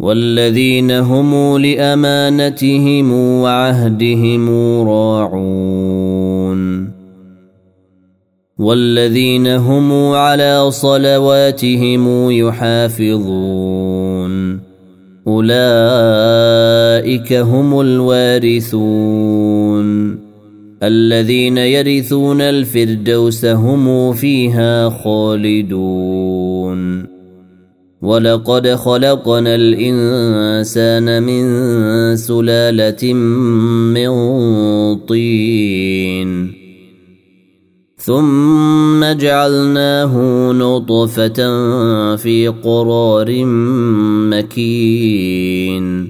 والذين هم لأمانتهم وعهدهم راعون. والذين هم على صلواتهم يحافظون. أولئك هم الوارثون. الذين يرثون الفردوس هم فيها خالدون. ولقد خلقنا الانسان من سلاله من طين ثم جعلناه نطفه في قرار مكين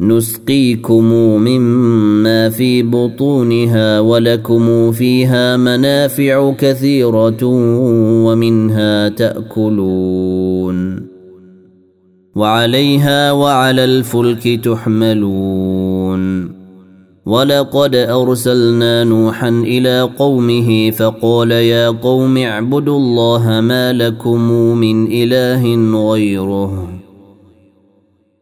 نسقيكم مما في بطونها ولكم فيها منافع كثيرة ومنها تأكلون. وعليها وعلى الفلك تحملون. ولقد أرسلنا نوحا إلى قومه فقال يا قوم اعبدوا الله ما لكم من إله غيره.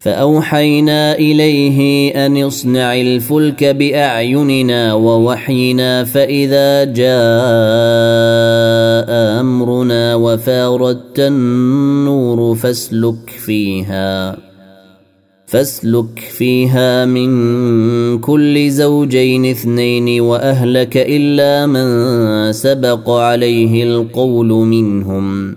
فأوحينا إليه أن اصنع الفلك بأعيننا ووحينا فإذا جاء أمرنا وفاردت النور فاسلك فيها فاسلك فيها من كل زوجين اثنين وأهلك إلا من سبق عليه القول منهم.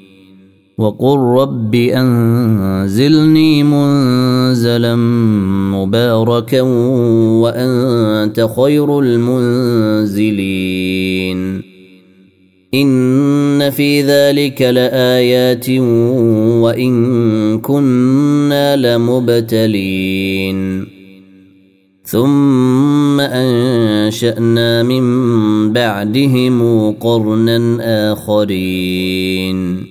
وقل رب أنزلني منزلا مباركا وأنت خير المنزلين. إن في ذلك لآيات وإن كنا لمبتلين. ثم أنشأنا من بعدهم قرنا آخرين.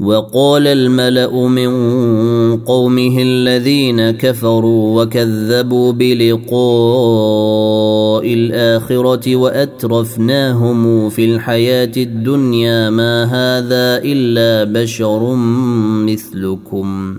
وقال الملأ من قومه الذين كفروا وكذبوا بلقاء الآخرة وأترفناهم في الحياة الدنيا ما هذا إلا بشر مثلكم.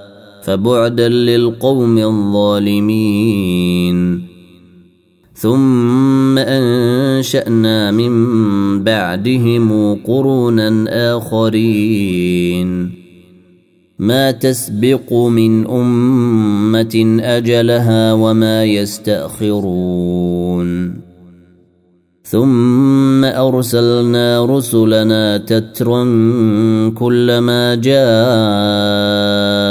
فبعدا للقوم الظالمين. ثم أنشأنا من بعدهم قرونا آخرين. ما تسبق من أمة أجلها وما يستأخرون. ثم أرسلنا رسلنا تترا كلما جاء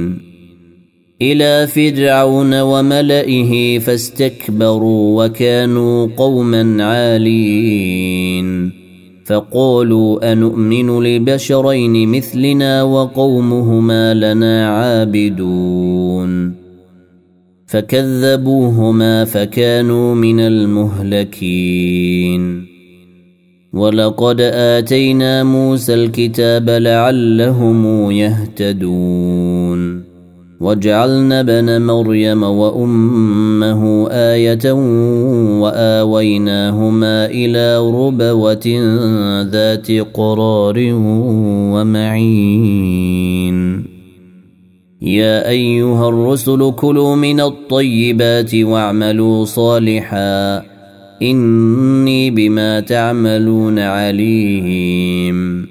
إلى فرعون وملئه فاستكبروا وكانوا قوما عالين. فقالوا انومن لبشرين مثلنا وقومهما لنا عابدون. فكذبوهما فكانوا من المهلكين. ولقد آتينا موسى الكتاب لعلهم يهتدون. وجعلنا ابن مريم وأمه آية وآويناهما إلى ربوة ذات قرار ومعين. يا أيها الرسل كلوا من الطيبات واعملوا صالحا. إني بما تعملون عليم.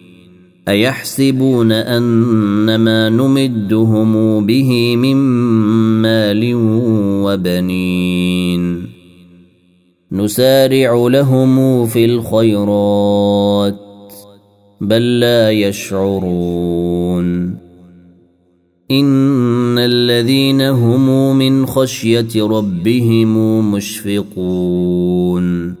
أيحسبون ان ما نمدهم به من مال وبنين. نسارع لهم في الخيرات بل لا يشعرون. إن الذين هم من خشية ربهم مشفقون.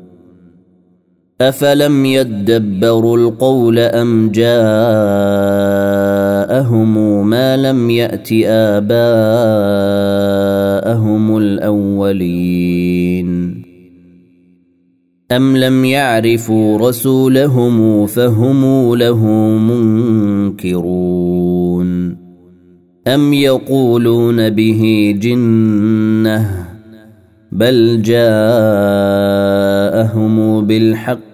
افلم يدبروا القول ام جاءهم ما لم يات اباءهم الاولين ام لم يعرفوا رسولهم فهم له منكرون ام يقولون به جنه بل جاءهم بالحق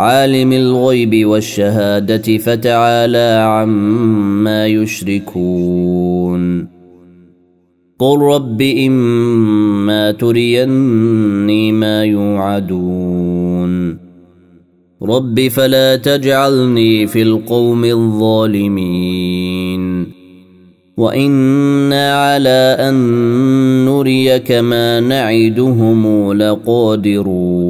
عالم الغيب والشهادة فتعالى عما يشركون. قل رب إما تريني ما يوعدون. رب فلا تجعلني في القوم الظالمين. وإنا على أن نريك ما نعدهم لقادرون.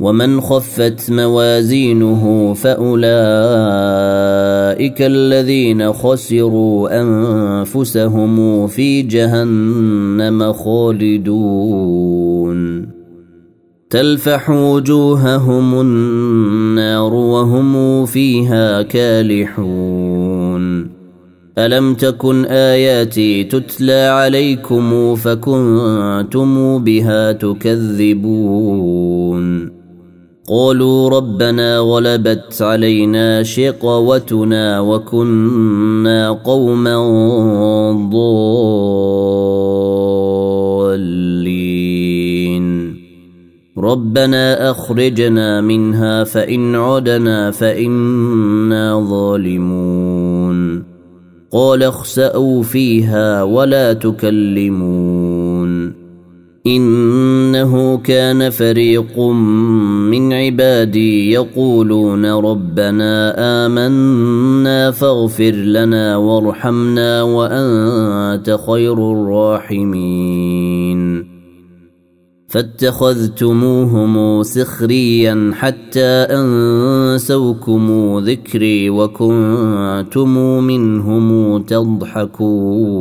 ومن خفت موازينه فاولئك الذين خسروا انفسهم في جهنم خالدون تلفح وجوههم النار وهم فيها كالحون الم تكن اياتي تتلى عليكم فكنتم بها تكذبون قالوا ربنا غلبت علينا شقوتنا وكنا قوما ضالين. ربنا أخرجنا منها فإن عدنا فإنا ظالمون. قال اخسأوا فيها ولا تكلمون. إنه كان فريق من عبادي يقولون ربنا آمنا فاغفر لنا وارحمنا وأنت خير الراحمين. فاتخذتموهم سخريا حتى أنسوكم ذكري وكنتم منهم تضحكون.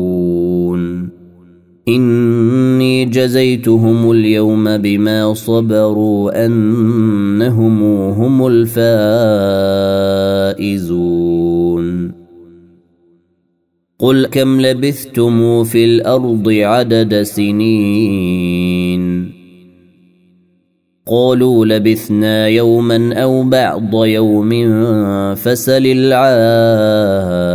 إني جزيتهم اليوم بما صبروا أنهم هم الفائزون. قل كم لبثتم في الأرض عدد سنين؟ قالوا لبثنا يوما أو بعض يوم فسل العادين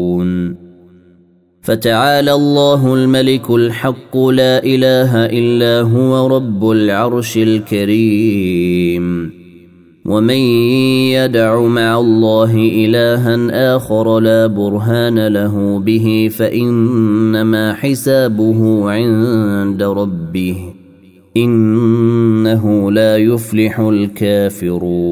فتعالى الله الملك الحق لا إله إلا هو رب العرش الكريم. ومن يدع مع الله إلها آخر لا برهان له به فإنما حسابه عند ربه إنه لا يفلح الكافرون.